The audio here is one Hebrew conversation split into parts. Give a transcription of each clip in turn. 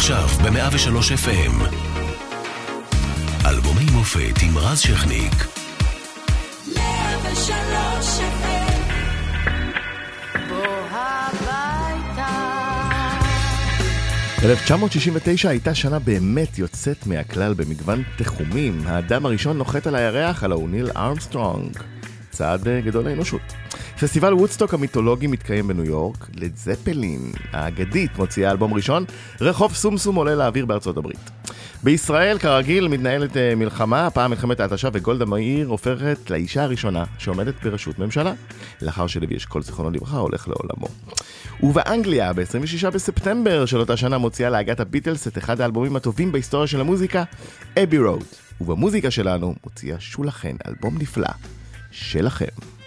עכשיו ב-103 FM. אלבומי מופת עם רז שכניק. 103 FM. בוא הביתה. 1969 הייתה שנה באמת יוצאת מהכלל במגוון תחומים. האדם הראשון נוחת על הירח, הלא הוא ניל ארמסטרונג. צעד גדול לאנושות. פסטיבל וודסטוק המיתולוגי מתקיים בניו יורק, לד זפלין האגדית מוציאה אלבום ראשון, רחוב סומסום עולה לאוויר בארצות הברית. בישראל, כרגיל, מתנהלת אה, מלחמה, הפעם מלחמת ההתשה וגולדה מאיר הופכת לאישה הראשונה שעומדת בראשות ממשלה, לאחר שלוי אשכול זיכרונו לברכה הולך לעולמו. ובאנגליה, ב-26 בספטמבר של אותה שנה מוציאה להגת הביטלס את אחד האלבומים הטובים בהיסטוריה של המוזיקה, אבי רוד. ובמוזיקה שלנו מוציאה שולה חן, אלבום נפלא, שלכם.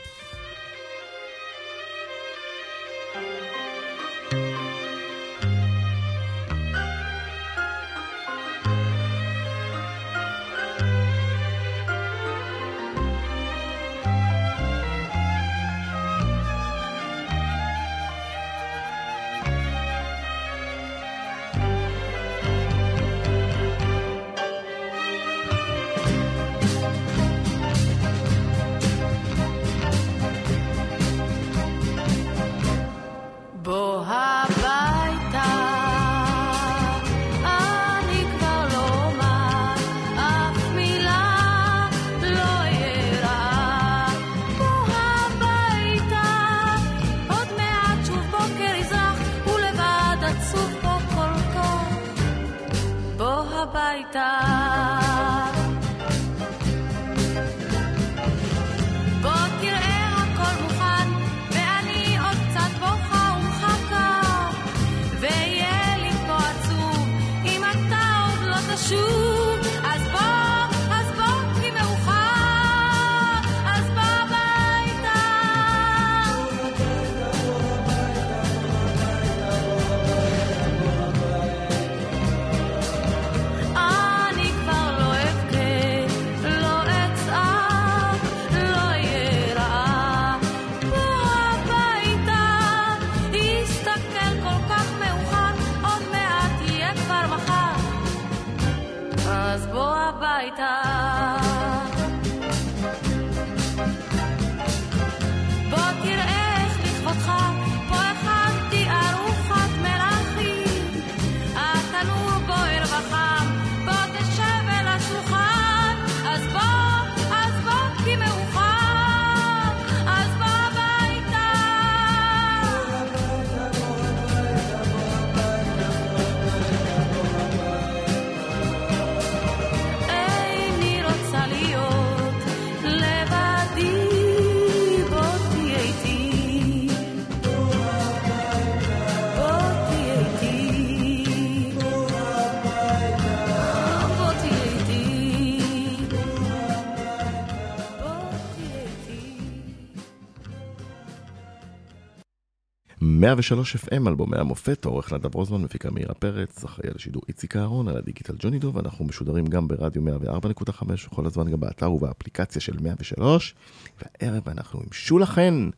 103 FM, אלבומי המופת, עורך נדב רוזמן, מפיקה מאירה פרץ, אחראי על השידור איציק אהרון, על הדיגיטל ג'וני דוב, אנחנו משודרים גם ברדיו 104.5, וכל הזמן גם באתר ובאפליקציה של 103, והערב אנחנו עם שולה חן,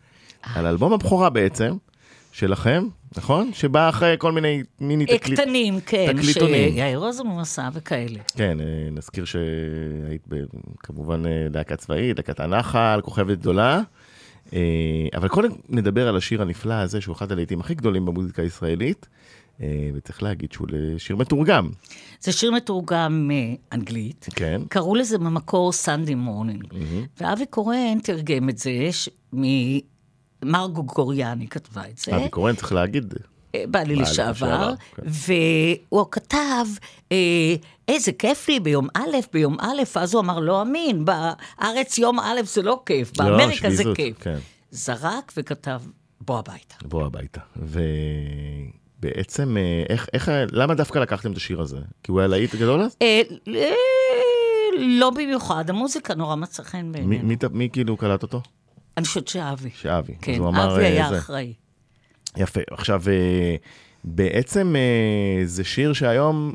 על אלבום הבכורה בעצם, שלכם, נכון? שבא אחרי כל מיני מיני אה, תקליט... קטנים, כן, תקליטונים. שיאיר רוזנבלום עשה וכאלה. כן, אה, נזכיר שהיית כמובן אה, להקה צבאית, להקת הנחל, כוכבת גדולה. אה, אבל קודם נדבר על השיר הנפלא הזה, שהוא אחד הלהיטים הכי גדולים במוזיקה הישראלית, אה, וצריך להגיד שהוא שיר מתורגם. זה שיר מתורגם מאנגלית. כן. קראו לזה במקור Sunday Morning. ואבי קורן תרגם את זה, ש- ממרגו גוריאני כתבה את זה. אבי קורן, צריך להגיד, בעלי בעלי לשעבר, כן. והוא כתב, אה, איזה כיף לי ביום א', ביום א', אז הוא אמר, לא אמין, בארץ יום א' זה לא כיף, באמריקה זה כיף. כן. זרק וכתב, בוא הביתה. בוא הביתה. ובעצם, אה, איך, איך, למה דווקא לקחתם את השיר הזה? כי הוא היה להיט גדול אז? אה, אה, לא במיוחד, המוזיקה נורא מצא חן בעינינו. מי, כאילו קלט אותו? אני חושבת שאבי. שאבי. כן, אבי אה, היה. אחראי. יפה. עכשיו, אה, בעצם אה, זה שיר שהיום,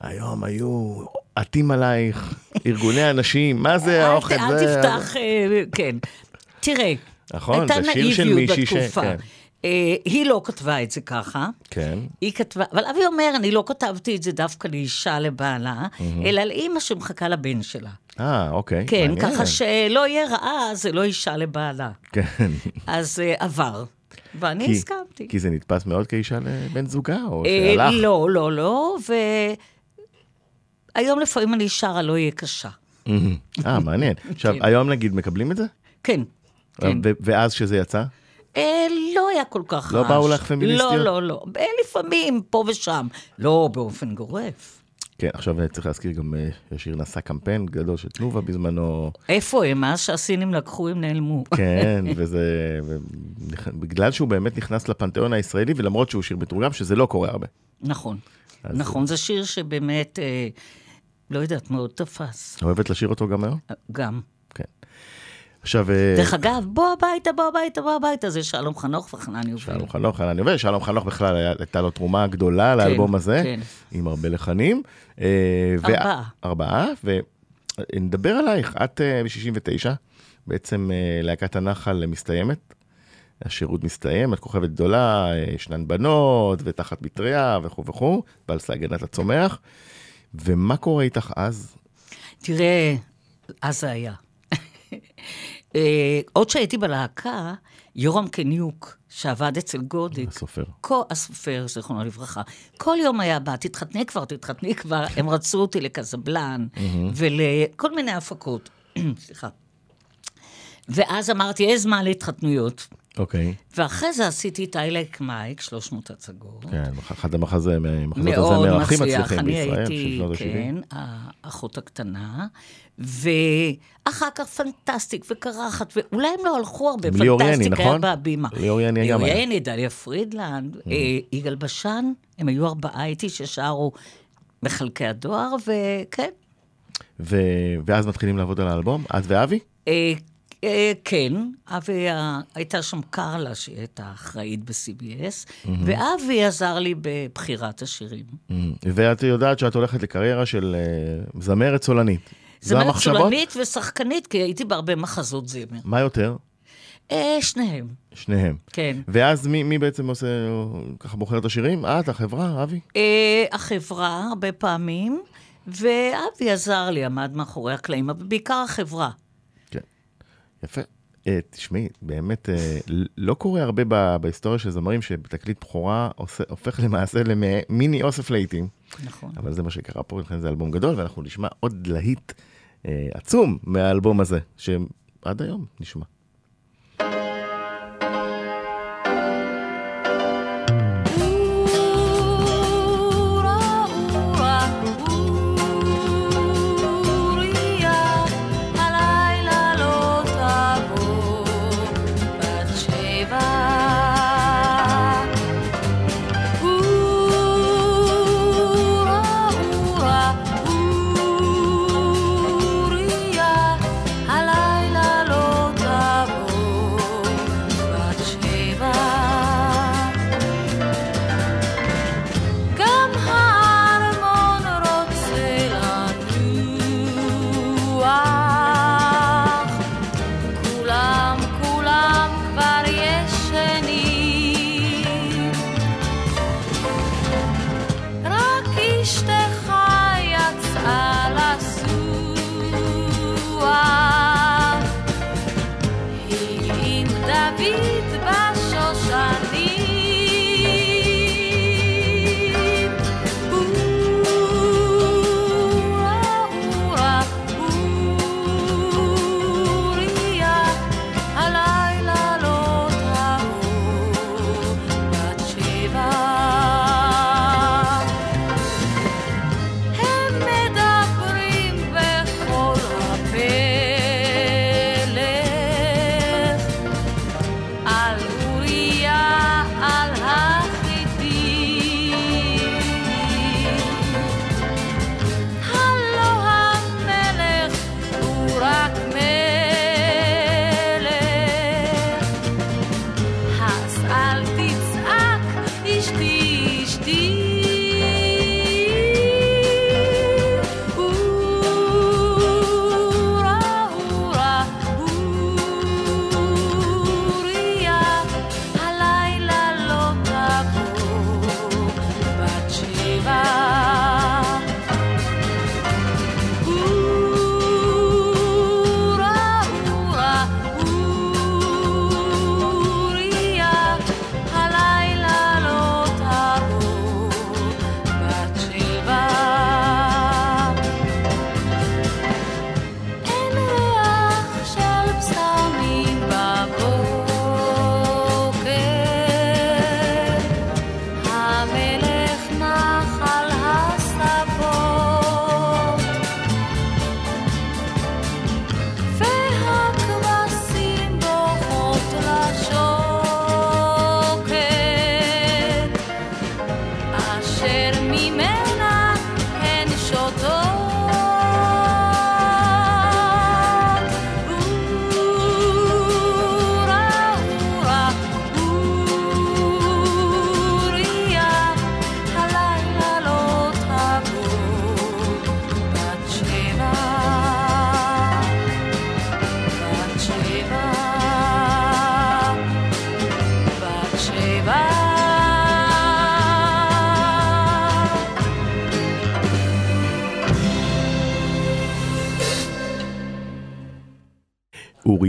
היום היו עטים עלייך, ארגוני הנשים, מה זה אל האוכל? אל תפתח, אה, כן. תראה, נכון, זה שיר של מישהי ש... כן. אה, היא לא כתבה את זה ככה. כן. היא כתבה, אבל אבי אומר, אני לא כתבתי את זה דווקא לאישה לבעלה, אלא לאימא שמחכה לבן שלה. אה, אוקיי. כן, מעניין. ככה שלא יהיה רעה, זה לא אישה לבעלה. כן. אז אה, עבר. ואני כי- הסכמתי. כי זה נתפס מאוד כאישה לבן זוגה, או אה, שהלך. לא, לא, לא, והיום לפעמים אני שרה לא יהיה קשה. אה, מעניין. עכשיו, כן. היום נגיד מקבלים את זה? כן, כן. ו- ואז כשזה יצא? אה, לא היה כל כך לא רעש. באו לך פמיניסטיות? לא, לא, לא. אה, לפעמים, פה ושם. לא באופן גורף. כן, עכשיו אה, צריך להזכיר גם, אה, השיר נשא קמפיין גדול של תנובה בזמנו. איפה הם? מאז שהסינים לקחו, הם נעלמו. כן, וזה... בגלל שהוא באמת נכנס לפנתיאון הישראלי, ולמרות שהוא שיר מתורגם, שזה לא קורה הרבה. נכון. נכון, זה שיר שבאמת, אה, לא יודעת, מאוד תפס. אוהבת לשיר אותו גם היום? גם. כן. עכשיו, אה, דרך אגב, בוא הביתה, בוא הביתה, בוא הביתה, זה שלום חנוך וחנן יובל. שלום חנוך, חנן יובל, שלום חנוך בכלל הייתה לו תרומה גדולה לאלבום הזה, כן. עם הרבה לחנים. אה, ו- ארבעה. ארבעה, ונדבר עלייך, את אה, ב-69, בעצם אה, להקת הנחל מסתיימת, השירות מסתיים, את כוכבת גדולה, אה, ישנן בנות, ותחת מטריה וכו' וכו', פלס להגנת הצומח. ומה קורה איתך אז? תראה, אז זה היה. אה, עוד שהייתי בלהקה, יורם קניוק, שעבד אצל גודיק, הסופר. כל, הסופר, זיכרונו לברכה, כל יום היה בא, תתחתני כבר, תתחתני כבר, הם רצו אותי לקזבלן ולכל מיני הפקות. סליחה. ואז אמרתי, יש זמן להתחתנויות. אוקיי. ואחרי זה עשיתי את I Like Mike, 300 הצגות. כן, אחד הזמר הכי מצליח. מצליחים בישראל, של שנות ה-70. כן, האחות הקטנה, ואחר כך פנטסטיק וקרחת, ואולי הם לא הלכו הרבה, ליאור פנטסטיק היה נכון? בהבימה. ליאור יני גם ליאור היה. Mm. יני, דליה פרידלנד, אה, יגאל בשן, הם היו ארבעה איתי ששרו מחלקי הדואר, וכן. ואז מתחילים לעבוד על האלבום, את ואבי? אה, כן, אבי, הייתה שם קרלה, שהיא הייתה אחראית ב-CBS, Mm-hmm. ואבי עזר לי בבחירת השירים. ואת יודעת שאת הולכת לקריירה של אה, זמרת סולנית. זמרת? סולנית ושחקנית, כי הייתי בהרבה מחזות זמר. מה יותר? אה, שניהם, שניהם. כן. ואז מי, מי בעצם עושה, ככה בוחר את השירים? את, החברה, אבי? אה, החברה, הרבה פעמים, ואבי עזר לי, עמד מאחורי הקלעים, אבל בעיקר החברה. יפה. אה, תשמעי, באמת, אה, לא קורה הרבה בהיסטוריה של זמרים שבתקליט בכורה הופך למעשה למיני אוסף להיטים. נכון. אבל זה מה שקרה פה, לכן זה אלבום גדול, ואנחנו נשמע עוד להיט אה, עצום מהאלבום הזה, שעד היום נשמע.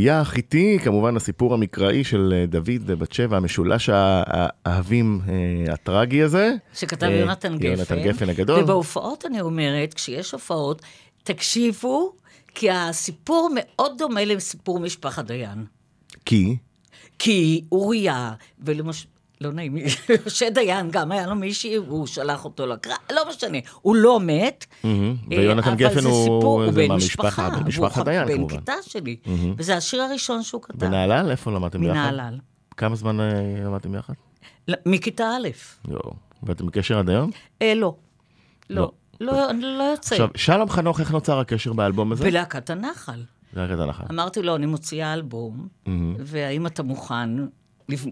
אוריה החיתי, כמובן הסיפור המקראי של אה, דוד ובת שבע, המשולש האהבים אה, הטרגי הזה. שכתב אה, יונתן גפן. יונתן גפן הגדול. ובהופעות, אני אומרת, כשיש הופעות, תקשיבו, כי הסיפור מאוד דומה לסיפור משפחת דיין. כי, כי אוריה, ולמשל... לא נעים משה דיין גם היה לו מישהי, הוא שלח אותו לקרב, לא משנה, הוא לא מת. ויונתן אה, גפן אבל זה הוא- סיפור, הוא זה בן מהמשפחה, משפחה. בן משפחת והוא דיין, בן כמובן. כיתה שלי. וזה השיר הראשון שהוא כתב. בנהלל? איפה למדתם ביחד? מנהלל. כמה זמן אה, למדתם ביחד? לא, מכיתה א'. ואתם בקשר עד היום? אה, לא. לא. לא. לא, לא יוצא. עכשיו, שלום חנוך, איך נוצר הקשר באלבום הזה? בלהקת הנחל. את ההנחה. אמרתי לו, אני מוציאה אלבום, והאם אתה מוכן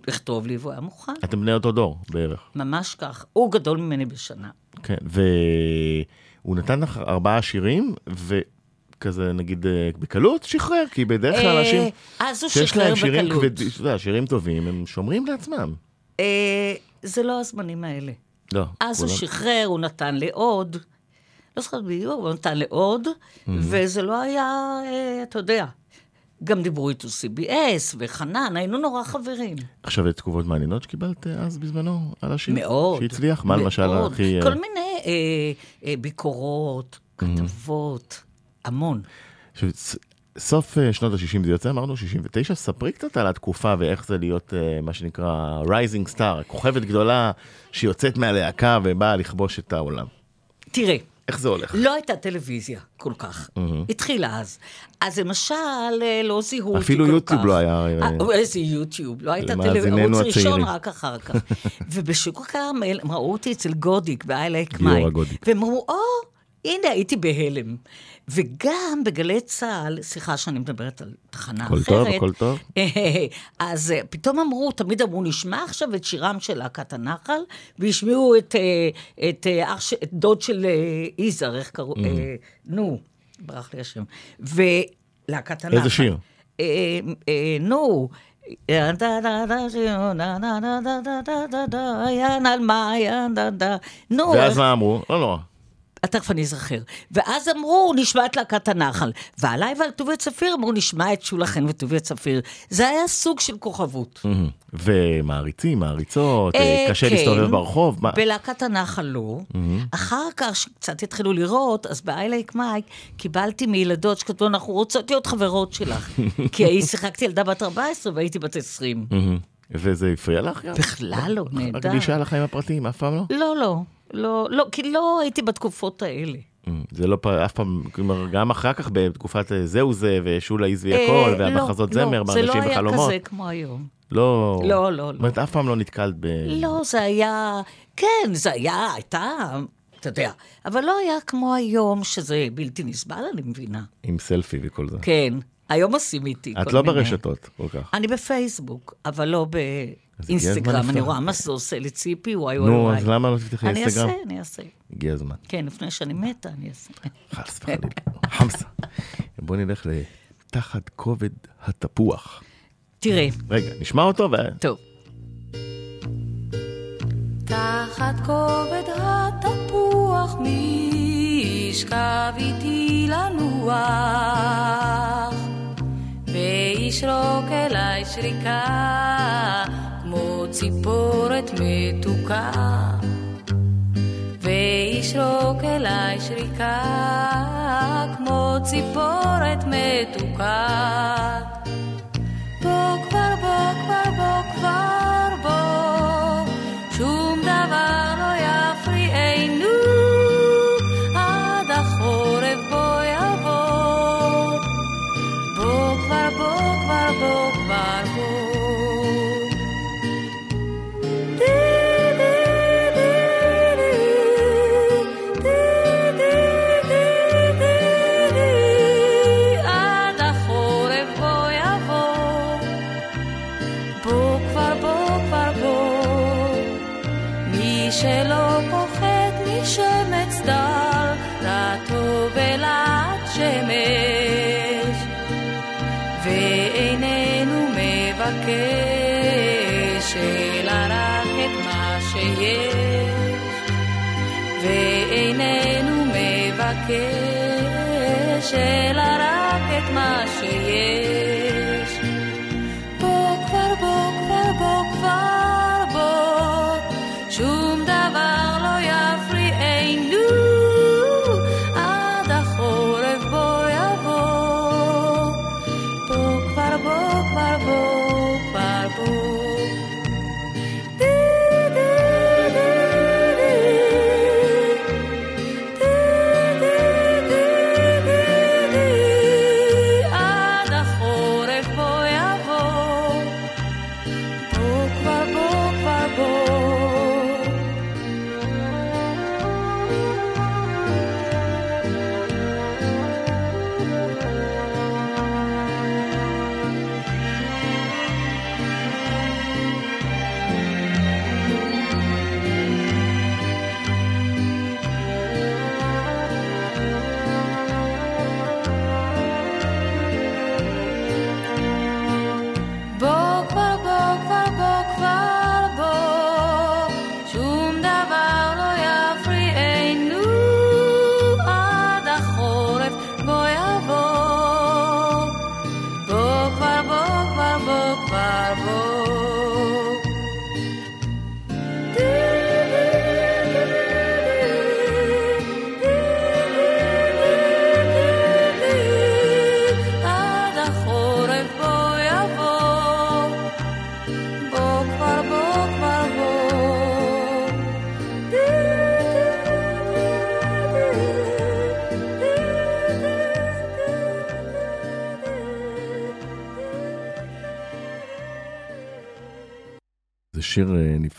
לכתוב לי? והוא היה מוכן. אתם בני אותו דור, בערך. ממש כך. הוא גדול ממני בשנה. כן, והוא נתן לך ארבעה שירים, וכזה, נגיד, אה, בקלות שחרר, כי בדרך כלל אה, אנשים שיש להם שירים. כבדים, אתה יודע, שירים טובים, הם שומרים לעצמם. אה, זה לא הזמנים האלה. לא. אז הוא כולם- שחרר, הוא נתן לעוד. לא זוכרת בדיוק, הוא נתן לעוד, וזה לא היה, אתה יודע. גם דיברו איתו CBS וחנן, היינו נורא חברים. עכשיו, תגובות מעניינות שקיבלת אה, אז בזמנו על השיר? מאוד. שהצליח? מה למשל. הכי... אה, כל מיני אה, אה, ביקורות, כתבות, המון. עכשיו, סוף אה, שנות ה-60 זה יוצא, אמרנו 69, ספרי קצת על התקופה ואיך זה להיות מה שנקרא rising star, כוכבת גדולה שיוצאת מהלהקה ובאה לכבוש את העולם. תראה, איך זה הולך? לא הייתה טלוויזיה כל כך. התחילה אז. אז למשל, אה, לא זיהו אותי כל כך. אפילו יוטיוב לא היה, אה, אה, איזה יוטיוב? לא הייתה טלוויזיה. ערוץ ראשון. רק אחר כך. ובשוק הכרמל, הם ראו אותי אצל גודיק, מייק. גודיק. והם אמרו, או, הנה, הייתי בהלם. וגם בגלי צה"ל, סליחה שאני מדברת על תחנה כל אחרת. הכל טוב, הכל טוב. אז אה, פתאום אמרו, תמיד אמרו, נשמע עכשיו את שירם של להקת הנחל, והשמיעו את, אה, את, אה, את, את דוד של יזהר, איך קראו, mm. נו, ברח לי השם. ולהקת הנחל. איזה שיר? נו. ואז מה אמרו? לא נורא. תכף אני אזכר. ואז אמרו, נשמע את להקת הנחל. ועליי ועל טוביה צפיר אמרו, נשמע את שולה חן וטוביה צפיר. זה היה סוג של כוכבות. מהמם. ומעריצים, מעריצות, אה, אה, קשה כן. להסתובב ברחוב. בלהקת הנחל לא. אחר כך, שקצת התחילו לראות, אז ב-I like מייק קיבלתי מילדות שכתבו, אנחנו רוצות להיות חברות שלך. כי שיחקתי ילדה בת 14 והייתי בת 20. מהמם. וזה הפריע לך? בכלל לא, נהדר. הקדישה לחיים הפרטיים, אף פעם לא? לא, לא. לא, לא, כי לא הייתי בתקופות האלה. זה לא אף פעם, כלומר, גם אחר כך בתקופת אה, זהו זה, ושולה עזבי אה, הכל, לא, והמחזות לא, זמר, זה לא באנשים היה וחלומות. כזה כמו היום. לא, לא, לא, זאת אומרת, אף פעם לא נתקלת ב... לא, זה היה, כן, זה היה, הייתה, אתה יודע, אבל לא היה כמו היום, שזה בלתי נסבל, אני מבינה. עם סלפי וכל זה. כן, היום עושים איתי את כל לא מיני. ברשתות כל כך. אני בפייסבוק, אבל לא באינסטגרם. אני. רואה מה זה עושה לציפי, וואי וואי נו, וואי. אז למה לא תפתחי אני אינסטגרם? אעשה, אני אעשה. הגיע הזמן. כן, לפני שאני מתה, אני אעשה. חס וחלילה. חמסה. בוא נלך לתחת כובד התפוח. תראה, רגע, נשמע אותו ו... טוב. תחת כובד התפוח מי ישכב איתי לנוח וישרוק אליי שריקה כמו ציפורת מתוקה. וישרוק אליי שריקה כמו ציפורת מתוקה. בוא כבר בוא כבר בוא כבר בוא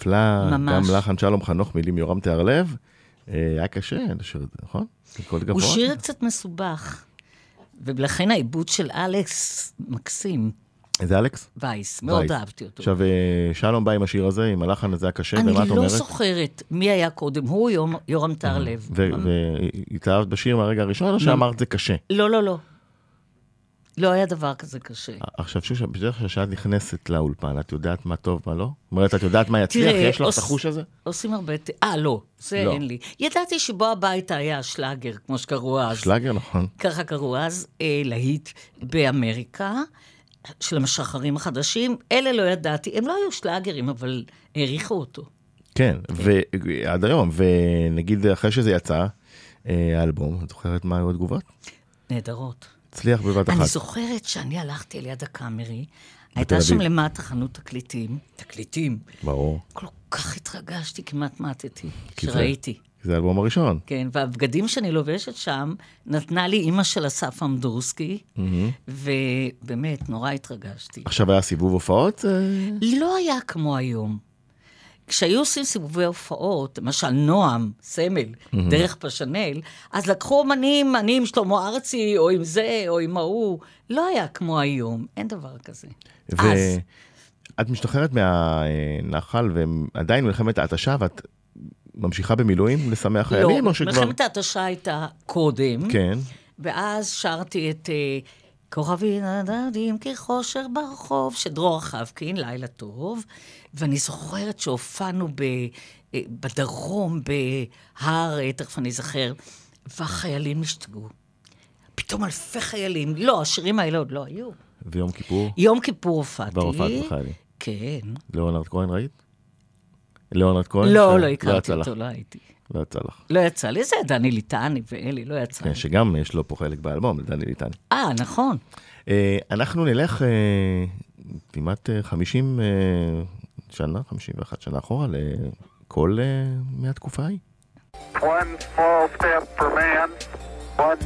נפלא, ממש. גם לחן שלום חנוך, מילים יורם תיארלב. אה, היה קשה לשיר את זה, נכון? הוא. שיר קצת מסובך, ולכן העיבוד של אלכס מקסים, זה אלכס? וייס, מאוד. אהבתי אותו. עכשיו, אה, שלום בא עם השיר הזה, עם הלחן הזה הקשה, אני ומה את לא אומרת? זוכרת מי היה קודם, הוא יורם טהרלב. והתאהבת בשיר מהרגע הראשון, או שאמרת זה קשה? לא, לא, לא. לא היה דבר כזה קשה. עכשיו, שושה, בדרך כלל כשאת נכנסת לאולפן, את יודעת מה טוב, מה לא? זאת אומרת, את יודעת מה יצליח? תראה, יש לך את החוש הזה? עושים הרבה... אה, לא, זה לא. אין לי. ידעתי שבו הביתה היה שלאגר, כמו שקראו אז. שלאגר, נכון. ככה קראו אז, אה, להיט באמריקה, של המשחררים החדשים. אלה לא ידעתי, הם לא היו שלאגרים, אבל העריכו אותו. כן, ועד היום, ונגיד אחרי שזה יצא, אה, האלבום, את זוכרת מה היו התגובות? נהדרות. הצליח בבת אני אחת. זוכרת שאני הלכתי ליד הקאמרי, הייתה שם. למטה חנות תקליטים. תקליטים. ברור. כל כך התרגשתי, כמעט מתתי, כשראיתי. זה האלבום הראשון. כן, והבגדים שאני לובשת שם, נתנה לי אימא של אסף אמדורסקי, ובאמת, נורא התרגשתי. עכשיו היה סיבוב הופעות? אה, לא היה כמו היום. כשהיו עושים סיבובי הופעות, למשל נועם, סמל, דרך פשנל, אז לקחו אומנים, אני עם שלמה ארצי, או עם זה, או עם ההוא. לא היה כמו היום, אין דבר כזה. אז, ואת משתחררת מהנחל, ועדיין מלחמת ההתשה, ואת ממשיכה במילואים לשמח לא, חיילים, או שכבר... מלחמת ההתשה הייתה קודם, כן. ואז שרתי את אה, כוכבי נדדים כחושר ברחוב, של דרור חבקין, לילה טוב, ואני זוכרת שהופענו ב, אה, בדרום, בהר, תכף אני אזכר, והחיילים השתגעו. פתאום אלפי חיילים, לא, השירים האלה עוד לא היו. ויום כיפור, יום כיפור הופעתי. כבר הופעת בחיילים. כן. ליאונרד כהן ראית? ליאונרד כהן? לא, ש- לא הכרתי. אותו, לא הייתי. לא יצא לך. לא יצא לי, זה דני ליטני ואלי, לא יצא כן, לי. שגם יש לו פה חלק באלבום, לדני ליטני. נכון. אה, אנחנו נלך אה, כמעט אה, 50 אה, שנה, 51 שנה אחורה, לכל מהתקופה ההיא. One small step for man, one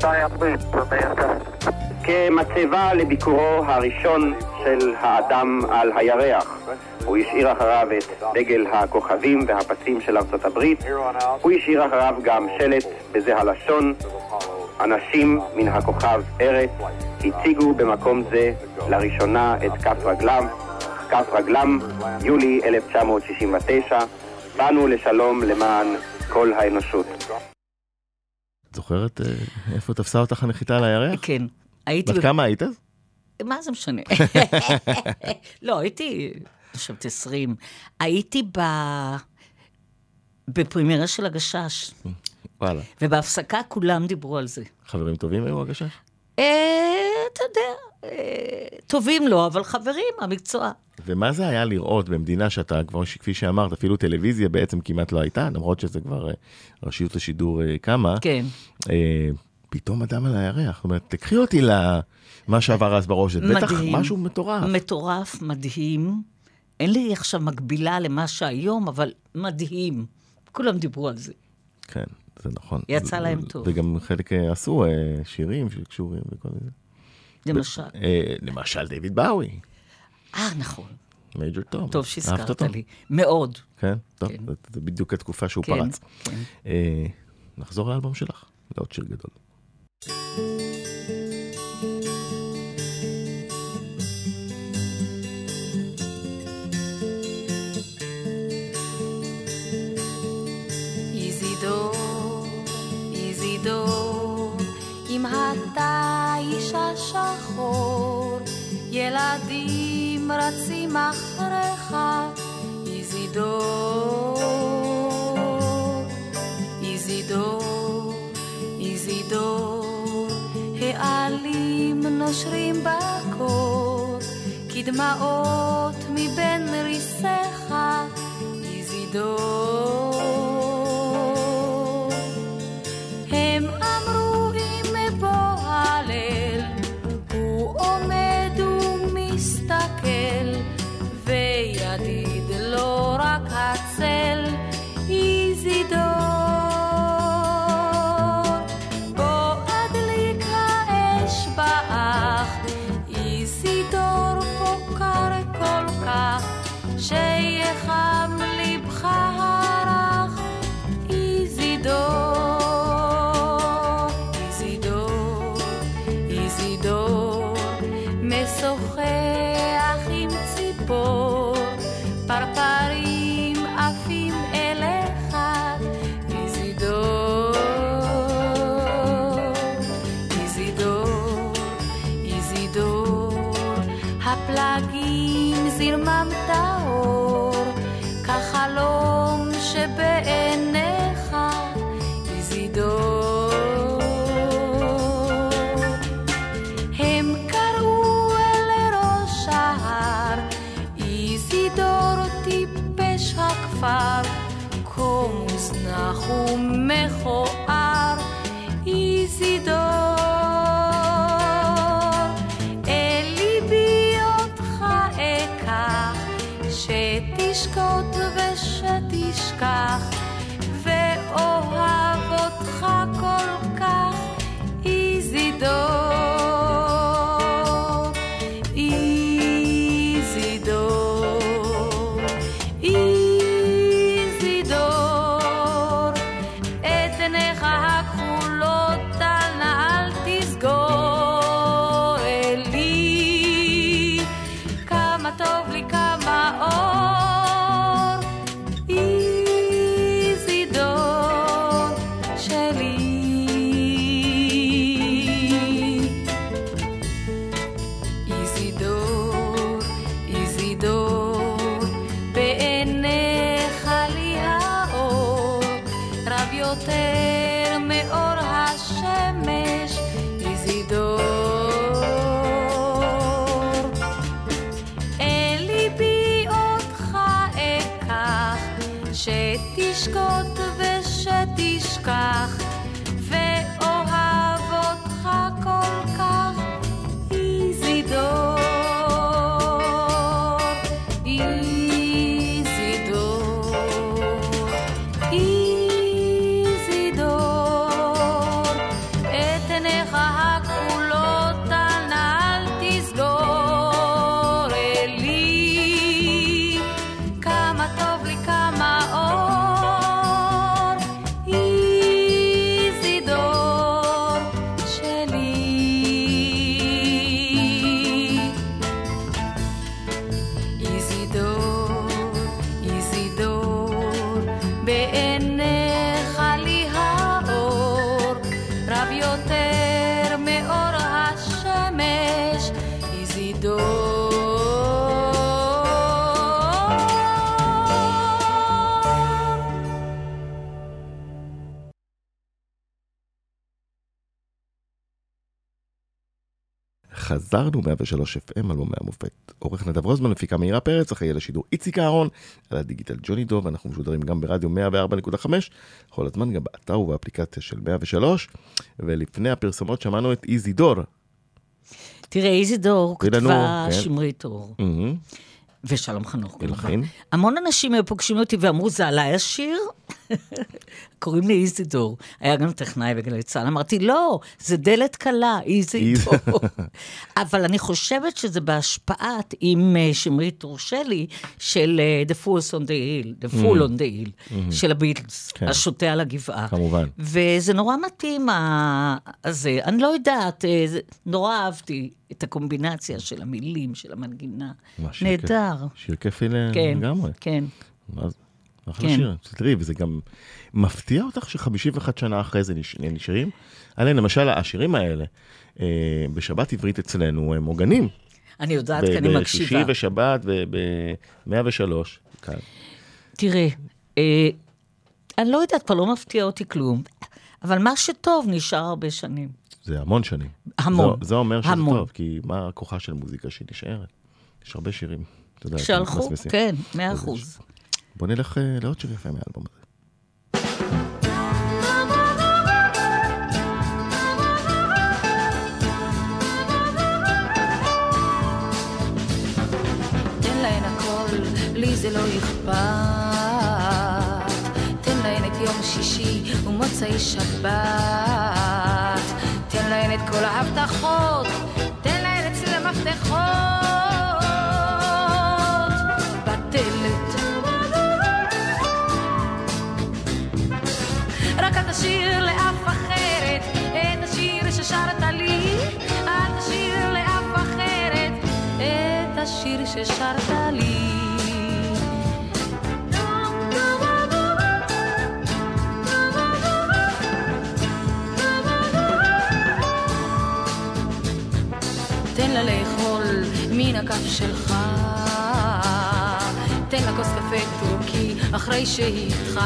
giant leap for mankind. כמצבה לביקורו הראשון של האדם על הירח. הוא השאיר אחריו את דגל הכוכבים והפסים של ארצות הברית. הוא השאיר אחריו גם שלט בזה הלשון, אנשים מן הכוכב ארץ הציגו במקום זה לראשונה את כף רגלם, כף רגלם, יולי 1969, באנו לשלום למען כל האנושות. את זוכרת אה, איפה תפסה אותך הנחיתה על הירח? כן. הייתי... בת כמה היית אז? מה זה משנה? לא, הייתי, אני חושבת, 20. הייתי ב... בפרימיירה של הגשש, וואלה. ובהפסקה כולם דיברו על זה. חברים טובים היו הגשש? אה, אתה יודע, אה, טובים לא, אבל חברים, המקצוע. ומה זה היה לראות במדינה שאתה כבר, כפי שאמרת, אפילו טלוויזיה בעצם כמעט לא הייתה, למרות שזה כבר אה, רשות השידור קמה, כן. פתאום אדם על הירח. זאת אומרת, תקחי אותי למה שעבר אז בראש, זה בטח. משהו מטורף. מטורף, מדהים. אין לי עכשיו מקבילה למה שהיום, אבל מדהים. כולם דיברו על זה. כן, זה נכון. יצא להם טוב. וגם חלק אה, עשו אה, שירים שקשורים וכל זה. למשל. אה, למשל דיוויד באוי, אה, נכון. מייג'ור תום. טוב אהבת שהזכרת? לי. מאוד. כן, טוב, כן. זה- בדיוק התקופה שהוא כן, פרץ. כן. נחזור לאלבום שלך, לעוד שיר גדול. רצים אחריך, איזידור, איזידור, איזידור, העלים נושרים בקור, כדמעות מבין ריסיך, איזידור. חזרנו 103 FM, אלבומי המופת. עורך נדב רוזמן, מפיקה מאירה פרץ, אחראי על השידור איציק אהרון, על הדיגיטל ג'וני דוב, אנחנו משודרים גם ברדיו 104.5, כל הזמן גם באתר ובאפליקציה של 103, ולפני הפרסומות שמענו את איזי דור. תראה, איזידור תראי לנו, כתבה כן. שמרית אור, מהמם. ושלום חנוך. כמובן. המון אנשים היו פוגשים אותי ואמרו, זה עליי השיר? קוראים לי איזידור. היה גם טכנאי בגלי צה"ל. אמרתי, לא, זה דלת קלה, איזידור. אבל אני חושבת שזה בהשפעת, אם אה, שמרית תורשה לי, של אה, The Fools on the Hill, The Fool on the Hill, של הביטלס, כן. השוטה על הגבעה. כמובן. וזה נורא מתאים, הזה. אני לא יודעת, אה, נורא אהבתי את הקומבינציה של המילים, של המנגינה. נהדר. שיר כיפי כן, לגמרי. כן. זה? אחלה כן. שיר. תראי, וזה גם מפתיע אותך ש-51 שנה אחרי זה נש- נשארים. הרי למשל השירים האלה, אה, בשבת עברית אצלנו הם מוגנים. אני יודעת, כי אני בשישי מקשיבה. ושבת ב-103. כאן. תראה, אה, אני לא יודעת, כבר לא מפתיע אותי כלום, אבל מה שטוב נשאר הרבה שנים. זה המון שנים. המון. זה, זה אומר שזה המון. טוב, כי מה הכוחה של מוזיקה שהיא נשארת? יש הרבה שירים. שהלכו. כן, מאה אחוז. בוא נלך אה, לעוד שיר יפה מהאלבום הזה. זה לא אכפת. תן להן את יום שישי ומוצאי שבת. תן להן את כל ההבטחות, תן להן אצל המפתחות. תשאיר לאף אחרת את השיר ששרת לי. אל תשאיר לאף אחרת את השיר ששרת לי. תן לה לאכול מן הכף שלך, תן לה כוס קפה טורקי אחרי שאיתך.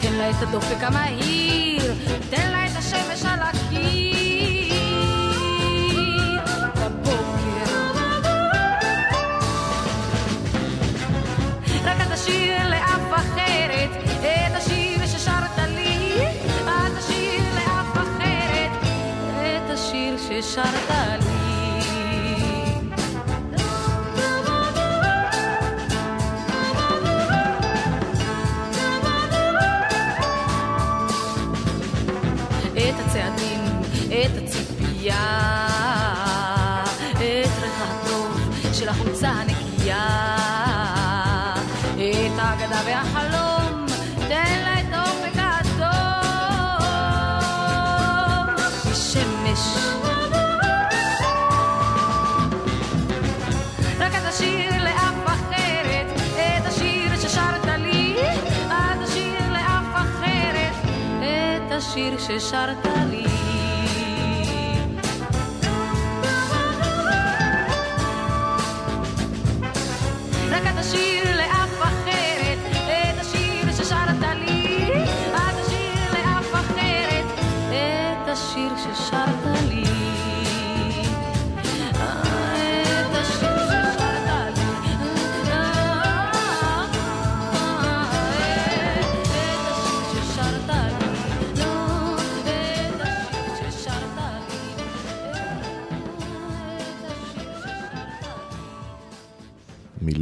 תן לה את הדופק המהיר, תן לה את השמש על הקיר. בבוקר. רק אל תשאיר לאף אחרת את השיר ששרת לי. אל תשאיר לאף אחרת את השיר ששרת לי. הציפייה, את ריח הטוב של החולצה הנקייה, את האגדה והחלום, תן ששרת לי.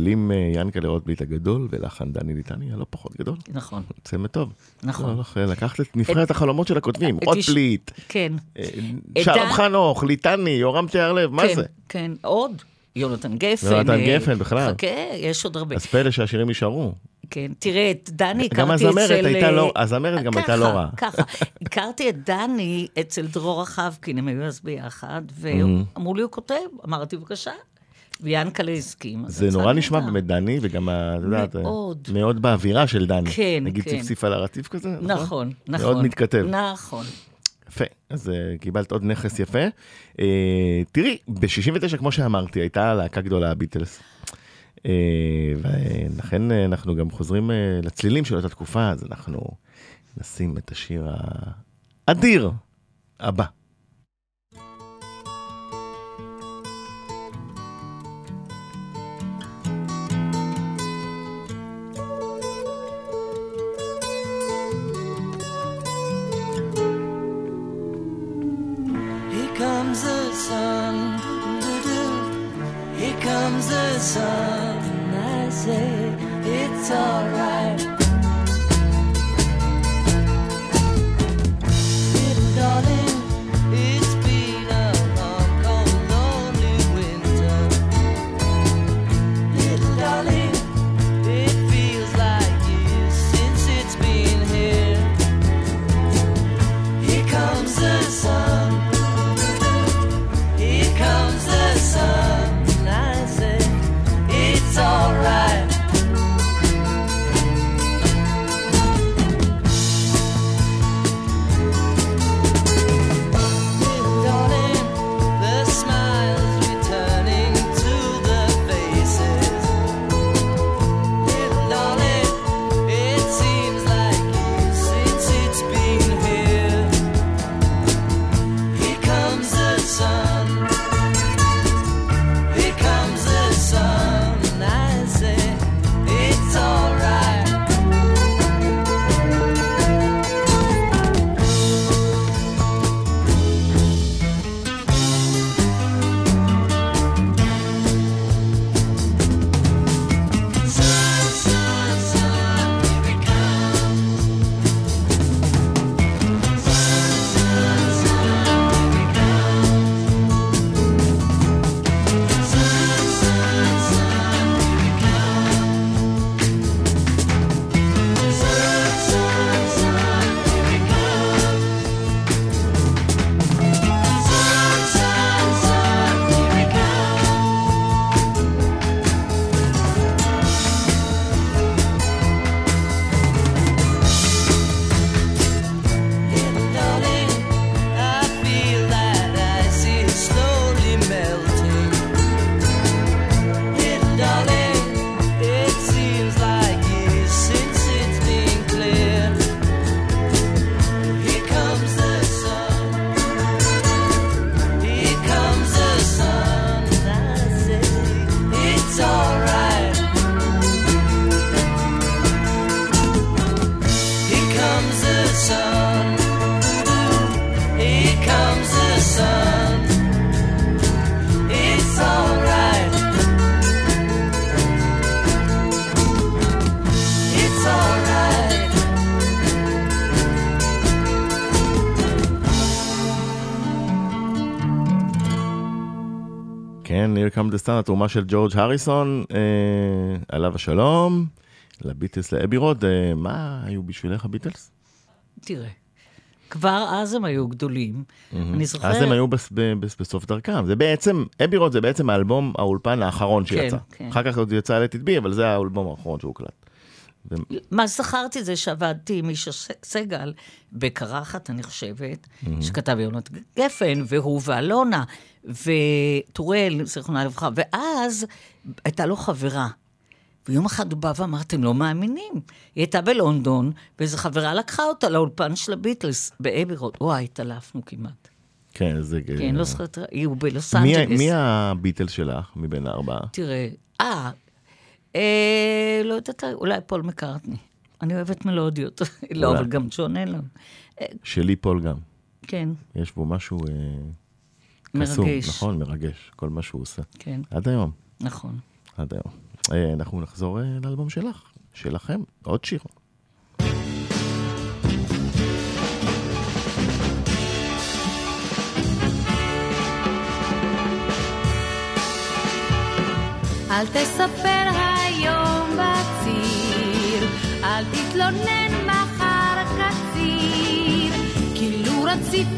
מילים אה, ינקלה רוטבליט הגדול ולחן דני ליטני הלא פחות גדול. נכון. צמד טוב. נכון. לא, לא, לקחת את נבחרת החלומות של הכותבים, רוטבליט, כן. אה, שלום חנוך, ליטני, יורם תיארלב, מה כן, זה? כן, עוד. יונתן גפן. יונתן אה, גפן בכלל. חכה, יש עוד הרבה. אז פלא שהשירים נשארו. כן, תראה, את דני גם הכרתי אצל... הזמרת הייתה לא- הזמרת גם הייתה ככה, לא רעה. ככה, הכרתי את דני אצל דרור רחבקין, הם היו אז ביחד, ואמרו לי, הוא כותב, אמרתי, בבקשה. ויאנקלה הסכים. אז זה נורא נשמע. באמת דני, וגם, ה- את יודעת, אה, מאוד. מאוד באווירה של דני. כן, נגיד כן. ציפציף על הרטיף כזה, נכון? נכון, נכון. מאוד מתכתב. נכון. יפה, אז uh, קיבלת עוד נכס יפה. Uh, תראי, ב-69, כמו שאמרתי, הייתה להקה גדולה, הביטלס. Uh, ולכן uh, אנחנו גם חוזרים uh, לצלילים של אותה תקופה, אז אנחנו נשים את השיר האדיר הבא. And I say, it's alright. כן, Here Come the Sun, התרומה של ג'ורג' הריסון, אה, עליו השלום, לביטלס, ל Abbey Road, אה, מה היו בשבילך הביטלס? תראה, כבר אז הם היו גדולים. אני זוכרת... אז הם היו בס, ב, בס, בסוף דרכם, זה בעצם, Abbey Road זה בעצם האלבום האולפן האחרון שיצא. כן. אחר כך עוד יצא be, אבל זה האלבום האחרון שהוקלט. ו- מה זכרתי זה שעבדתי עם מישה סגל בקרחת, אני חושבת, שכתב יונתן גפן, והוא ואלונה טוראל, זיכרונה לברכה, ואז הייתה לו חברה. ויום אחד הוא בא ואמר, אתם לא מאמינים. היא הייתה בלונדון, ואיזו חברה לקחה אותה לאולפן של הביטלס, ב Abbey Road. וואי, התעלפנו כמעט. כן, זה... כן, לא זוכרת, היא בלוס אנג'לס. מי הביטלס שלך מבין הארבעה? תראה, אה, אה, לא יודעת, אולי פול מקארטני. אני אוהבת מלודיות. לא, אולי. אבל גם ג'ון אלון. שלי פול גם. כן, יש בו משהו אה, קסום, מרגש. נכון, מרגש, כל מה שהוא עושה. כן, עד היום, נכון. עד היום. אה, אנחנו נחזור אה, לאלבום שלך, שלכם, עוד שיר. אל תספר היום בציר, אל תתלונן מחר קציר, כאילו רצית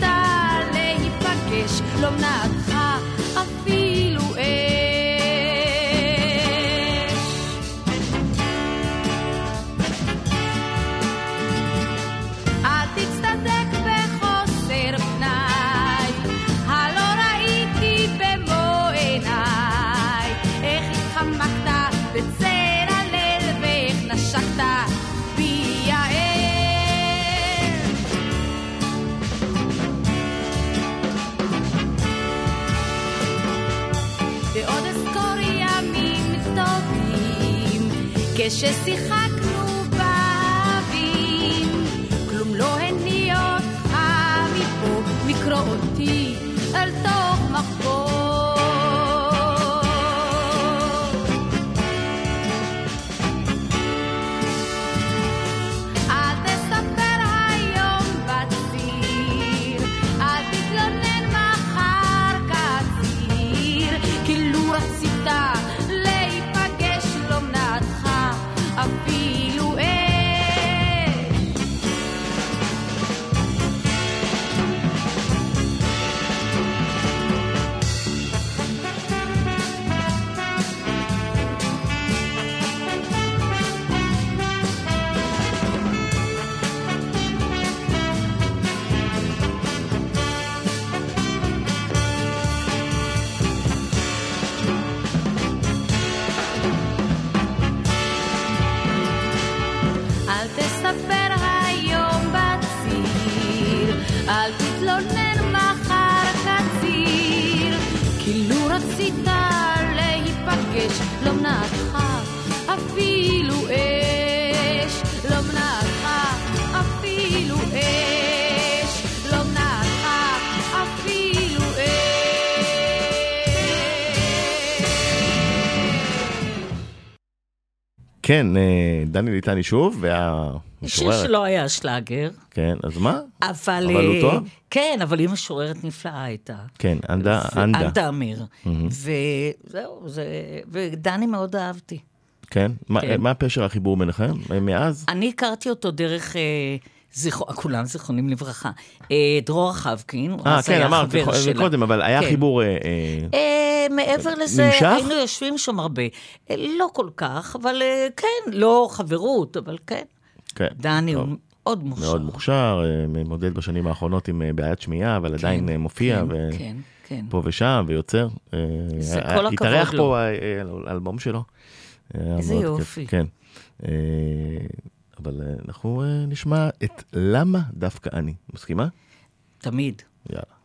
להיפגש, לא מנעתך כששיחקנו כן, אה, דני ליטני שוב, שיר והמשוררת. שלו היה שלאגר, כן, אז מה? אבל... אבל הוא אה, טוב? כן, אבל היא משוררת נפלאה הייתה. כן, אנדה, אנדה. אנדה אמיר. וזהו, זה... ודני מאוד אהבתי. כן? מה- כן. מה פשר החיבור ביניכם? מאז? אני הכרתי אותו דרך... אה, זכרו, כולם זיכרונים לברכה. אה, דרור חבקין, הוא אה, אז כן, היה אמרת, חבר שלה. קודם, אבל היה כן. חיבור... אה, אה, אה, מעבר לזה, נמשך? היינו יושבים שם הרבה. אה, לא כל כך, אבל אה, כן, לא חברות, אבל כן. כן. דני טוב. הוא מאוד מוכשר. מאוד מוכשר, אה, מודד בשנים האחרונות עם אה, בעיית שמיעה, אבל עדיין אה, מופיע, כן, כן, כן. ופה ושם, ויוצר. אה, זה אה, כל הכבוד התארח לו. פה אה, אה, על האלבום שלו. איזה מאוד יופי. כן. אה, אבל אה, אנחנו אה, נשמע את למה דווקא אני. מסכימה? תמיד. יאללה.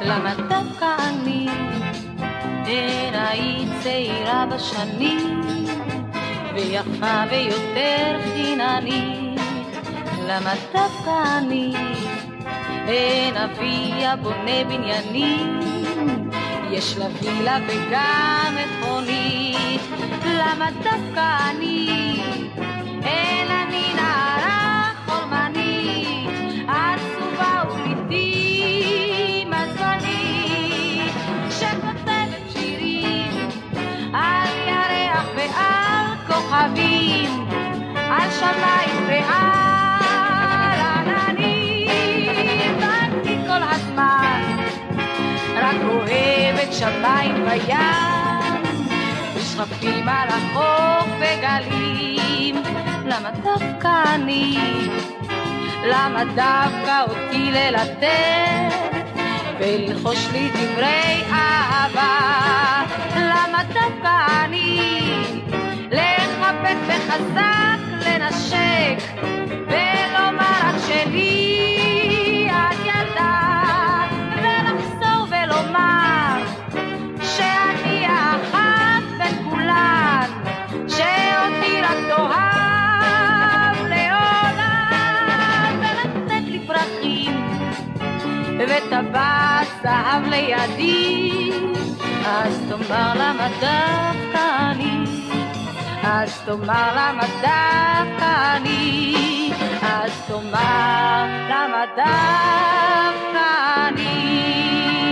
למה דווקא אני? אין היית צעירה בשנים, ויפה ויותר חיננית, למה דווקא אני? אין אבי הבונה בניינים, יש לה וילה וגם מכונית, למה דווקא אני? אין אני נערה חולמנית, עצובה ולעיתים מזלית, שכותבת שירים על ירח ועל כוכבים, על שמיים ועל שמיים וים, ושרפים על החוף וגלים, למה דווקא אני? למה דווקא אותי ללטף וללחוש לי דברי אהבה? למה דווקא אני? לחבק וחזק לנשק ולומר רק שלי וטבעת זהב לידי. אז תאמר למה דווקא אני? אז תאמר למה דווקא אני? אז תאמר למה דווקא אני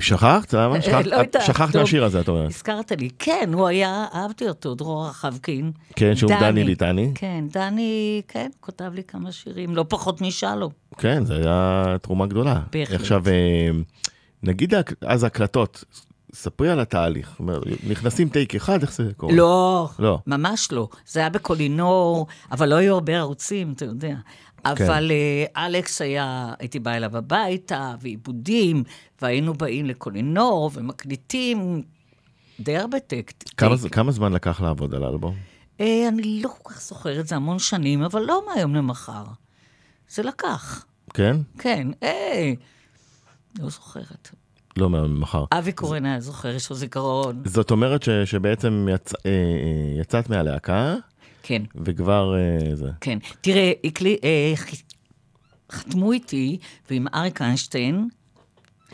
שכחת? למה? שכחת? לא יודעת, שכחת. מהשיר הזה, את אומרת. הזכרת לי, כן, הוא היה, אהבתי אותו, דרור רחבקין. כן, שהוא דני ליטני. כן, דני, כן, כותב לי כמה שירים, לא פחות משלום. כן, זו הייתה תרומה גדולה. בהחלט. עכשיו, אה, נגיד אז הקלטות, ספרי על התהליך. נכנסים טייק אחד, איך זה קורה? לא, לא. ממש לא. זה היה בקולינור, אבל לא היו הרבה ערוצים, אתה יודע. כן. אבל אה, אלכס היה, הייתי באה אליו הביתה, ועיבודים, והיינו באים לקולינור, ומקליטים די הרבה טקט. כמה. כמה זמן לקח לעבוד על האלבום? אה, אני לא כל כך זוכרת, זה המון שנים, אבל לא מהיום למחר. זה לקח, כן? כן, אה, לא זוכרת. לא ממחר. אבי קורן היה זוכר, יש לו זיכרון. זאת אומרת ש, שבעצם יצ, אה, אה, יצאת מהלהקה, כן, וכבר אה, זה. כן. תראה, הקלי, אה, ח- חתמו איתי ועם אריק איינשטיין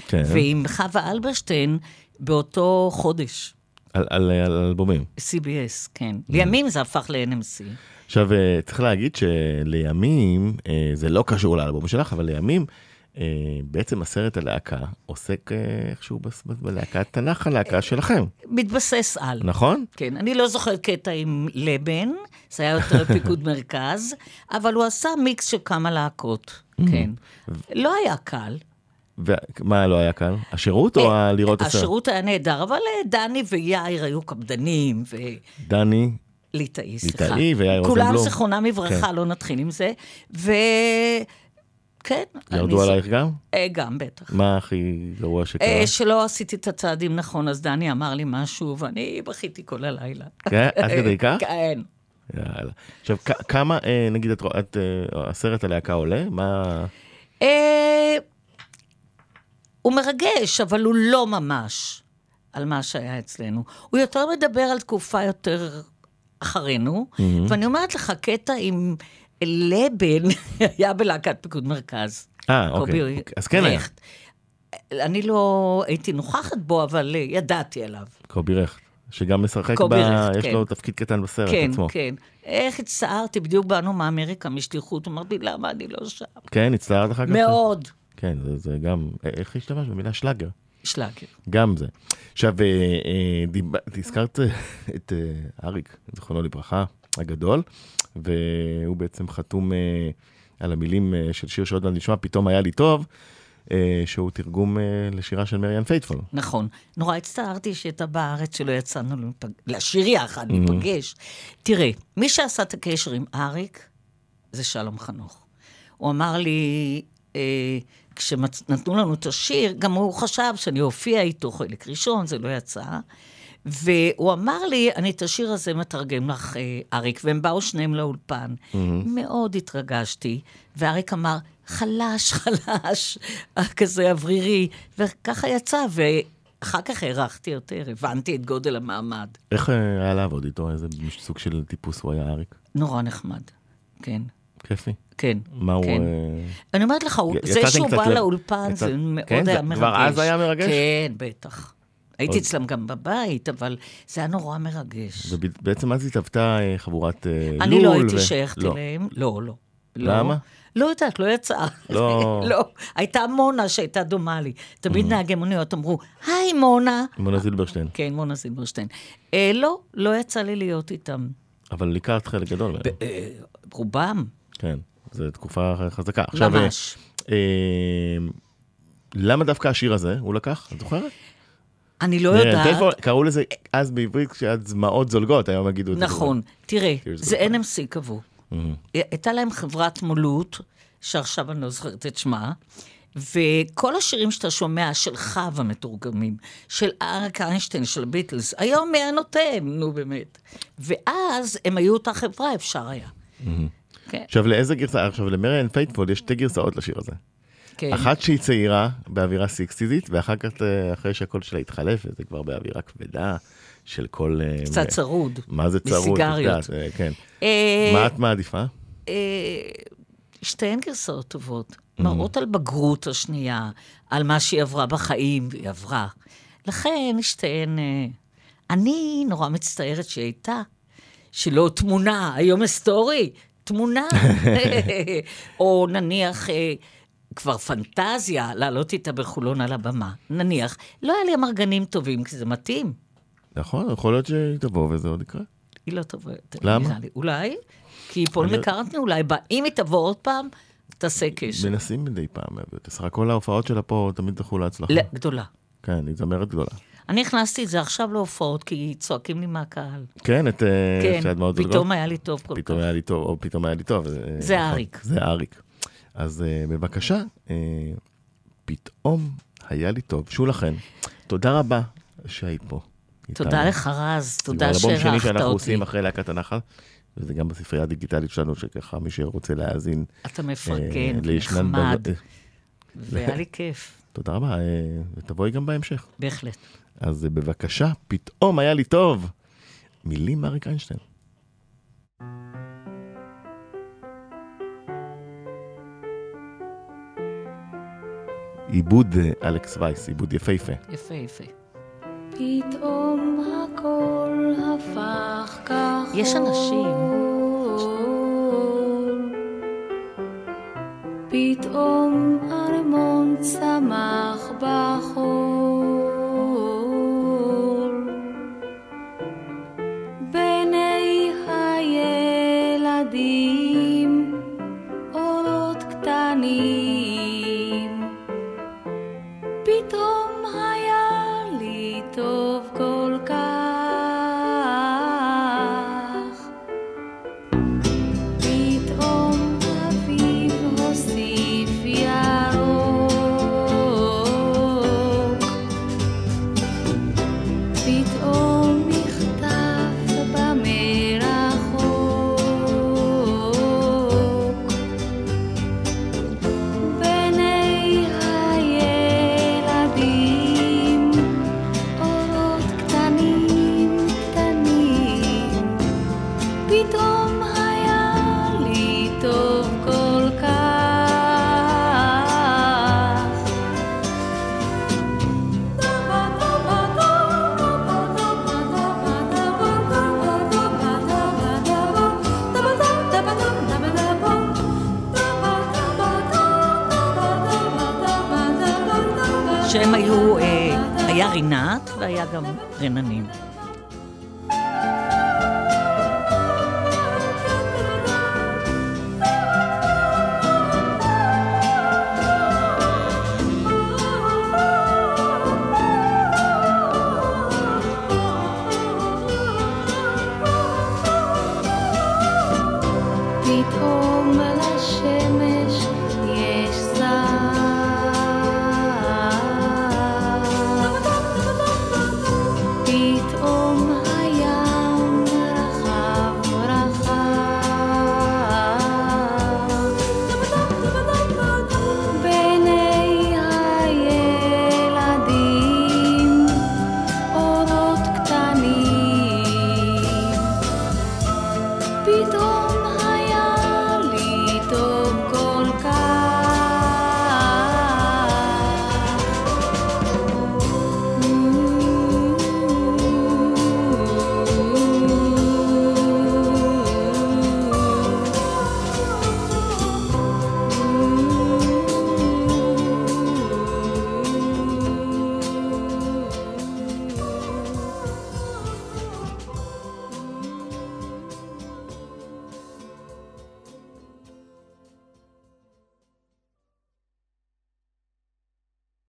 כן. ועם חווה אלברשטיין באותו חודש. על, על, על אלבומים. CBS, כן. לימים זה הפך ל-NMC. עכשיו, אה, צריך להגיד שלימים, אה, זה לא קשור לאלבום שלך, אבל לימים, בעצם הסרט הלהקה עוסק אה, איכשהו בלהקת תנ"ך, הלהקה שלכם, מתבסס על. נכון? כן, אני לא זוכרת קטע עם לבן, זה היה יותר פיקוד מרכז, אבל הוא עשה מיקס של כמה להקות, כן. לא היה קל. ומה לא היה כאן? השירות או אה, לראות הסרט? השירות היה נהדר, אבל אה, דני ויאיר היו קפדנים, דני, וליטאי, סליחה. ליטאי ויאיר כולם רוזנבלום. זיכרונם לברכה, כן. לא נתחיל עם זה. וכן. ירדו עלייך גם? אה, גם, בטח. מה הכי גרוע שקרה? אה, שלא עשיתי את הצעדים נכון, אז דני אמר לי משהו, ואני בכיתי כל הלילה. כן? עד כדי כך? כן. יאללה. עכשיו, כ- כמה, אה, נגיד, את, רוא- את, אה, הסרט הלהקה עולה? מה... אה, הוא מרגש, אבל הוא לא ממש על מה שהיה אצלנו. הוא יותר מדבר על תקופה יותר אחרינו, ואני אומרת לך, קטע עם לבן היה בלהקת פיקוד מרכז. אה, קובי אוקיי. אז כן היה. אני לא הייתי נוכחת בו, אבל אה, ידעתי עליו. קובי רכט, שגם משחק, קובי ב... רכט, יש כן. לו תפקיד קטן בסרט כן, עצמו. כן. איך הצטערתי, בדיוק באנו מאמריקה משליחות, אמרתי, למה אני לא שם? כן, הצטערת אחר כך? מאוד. כן, זה, זה גם, איך השתמשת במילה שלאגר? שלאגר. גם זה. עכשיו, אה, אה, דיב... הזכרת אה, את אה, אריק, זיכרונו לברכה, הגדול, והוא בעצם חתום אה, על המילים אה, של שיר שעוד מעט נשמע, פתאום היה לי טוב, אה, שהוא תרגום לשירה של מריאן פייטפול. נכון. נורא הצטערתי שהייתה בארץ שלא יצאנו לפג... לשיר יחד, להיפגש. תראה, מי שעשה את הקשר עם אריק זה שלום חנוך. הוא אמר לי, אה, כשנתנו לנו את השיר, גם הוא חשב שאני אופיע איתו חלק ראשון, זה לא יצא. והוא אמר לי, אני את השיר הזה מתרגם לך, אה, אריק, והם באו שניהם לאולפן. מאוד התרגשתי, ואריק אמר, חלש, חלש, כזה אוורירי, וככה יצא, ואחר כך הערכתי יותר, הבנתי את גודל המעמד. איך אה, היה לעבוד איתו? איזה סוג של טיפוס הוא היה, אריק? נורא נחמד, כן. כיפי. כן, מה הוא... כן. אה, אני אומרת לך, זה שהוא בא לאולפן, זה מאוד כן, זה היה מרגש. כבר אז היה מרגש? כן, בטח. הייתי עוד- אצלם גם בבית, אבל זה היה נורא מרגש. ובעצם אז התהוותה אה, חבורת אה, לול. אני לא הייתי ו- שייכת לא. אליהם. לא, לא. לא. למה? לא יודעת, לא יצאה. לא. לא. הייתה מונה שהייתה דומה לי. תמיד נהגי מוניות אמרו, היי מונה. מונה זילברשטיין. כן, מונה זילברשטיין. אה, לא, לא יצא לי להיות איתם. אבל הכרת חלק גדול מהם. רובם, כן, זו תקופה חזקה. ממש. למה דווקא השיר הזה הוא לקח? את זוכרת? אני לא יודעת. טלפון- קראו לזה אז בעברית כשהיה דמעות זולגות, היום יגידו את זה. נכון. תראה, כאילו זה NMC קבעו. הייתה להם חברת מולות, שעכשיו אני לא זוכרת את שמה, וכל השירים שאתה שומע של חווה מתורגמים, של אריק איינשטיין, של הביטלס, היום מי היה נותן, נו באמת. ואז הם היו אותה חברה, אפשר היה. כן, עכשיו לאיזה גרסה, עכשיו למריאן פייטפול יש שתי גרסאות לשיר הזה. כן. אחת שהיא צעירה באווירה סיקסטיזית, ואחר כך אה, אחרי שהקול שלה התחלף, וזה כבר באווירה כבדה של קול... אה, קצת מ- צרוד. מה זה צרוד? מסיגריות. יודעת, אה, כן. אה, מה את מעדיפה? אה, שתיהן גרסאות טובות. מראות על בגרות השנייה, על מה שהיא עברה בחיים, והיא עברה. לכן שתיהן... אני נורא מצטערת שהיא הייתה, שלא תמונה, היום היסטורי, תמונה. או נניח... כבר פנטזיה, לעלות איתה בחולון על הבמה. נניח, לא היה לי אמרגנים טובים, כי זה מתאים. נכון, יכול להיות שהיא תבוא וזה עוד יקרה. היא לא טובה יותר, למה? נראה לי. אולי, כי פול אני- מקארטני אולי בא, אם היא תבוא עוד פעם, תעשה קשר. מנסים מדי פעם להביא אותה. סך הכל ההופעות שלה פה תמיד זכו להצלחה. לא, גדולה. כן, היא זמרת גדולה. אני הכנסתי את זה עכשיו להופעות, כי צועקים לי מהקהל. כן, את... אה, כן? פתאום היה לי טוב כל כך. פתאום היה לי טוב, או פתאום היה לי טוב. זה נכון, אריק. זה אריק. אז אה, בבקשה, אה, פתאום היה לי טוב. שולה חן, תודה רבה שהיית פה. תודה איתנו. לך, רז, זה תודה כבר אלבום שני שאירחת שאנחנו אותי. עושים אחרי להקת הנחל, וזה גם בספרייה הדיגיטלית שלנו, שככה מי שרוצה להאזין. אתה אה, מפרגן, נחמד, והיה לי כיף, תודה רבה, ותבואי גם בהמשך. בהחלט. אז בבקשה, פתאום היה לי טוב. מילים אריק איינשטיין. עיבוד אה, אלכס וייס, עיבוד יפהפה. יפה, יפה. פתאום הכל הפך כחול. יש אנשים. פתאום ארמון צמח בחול. שהם היו, אה, היה רינת והיה גם רננים.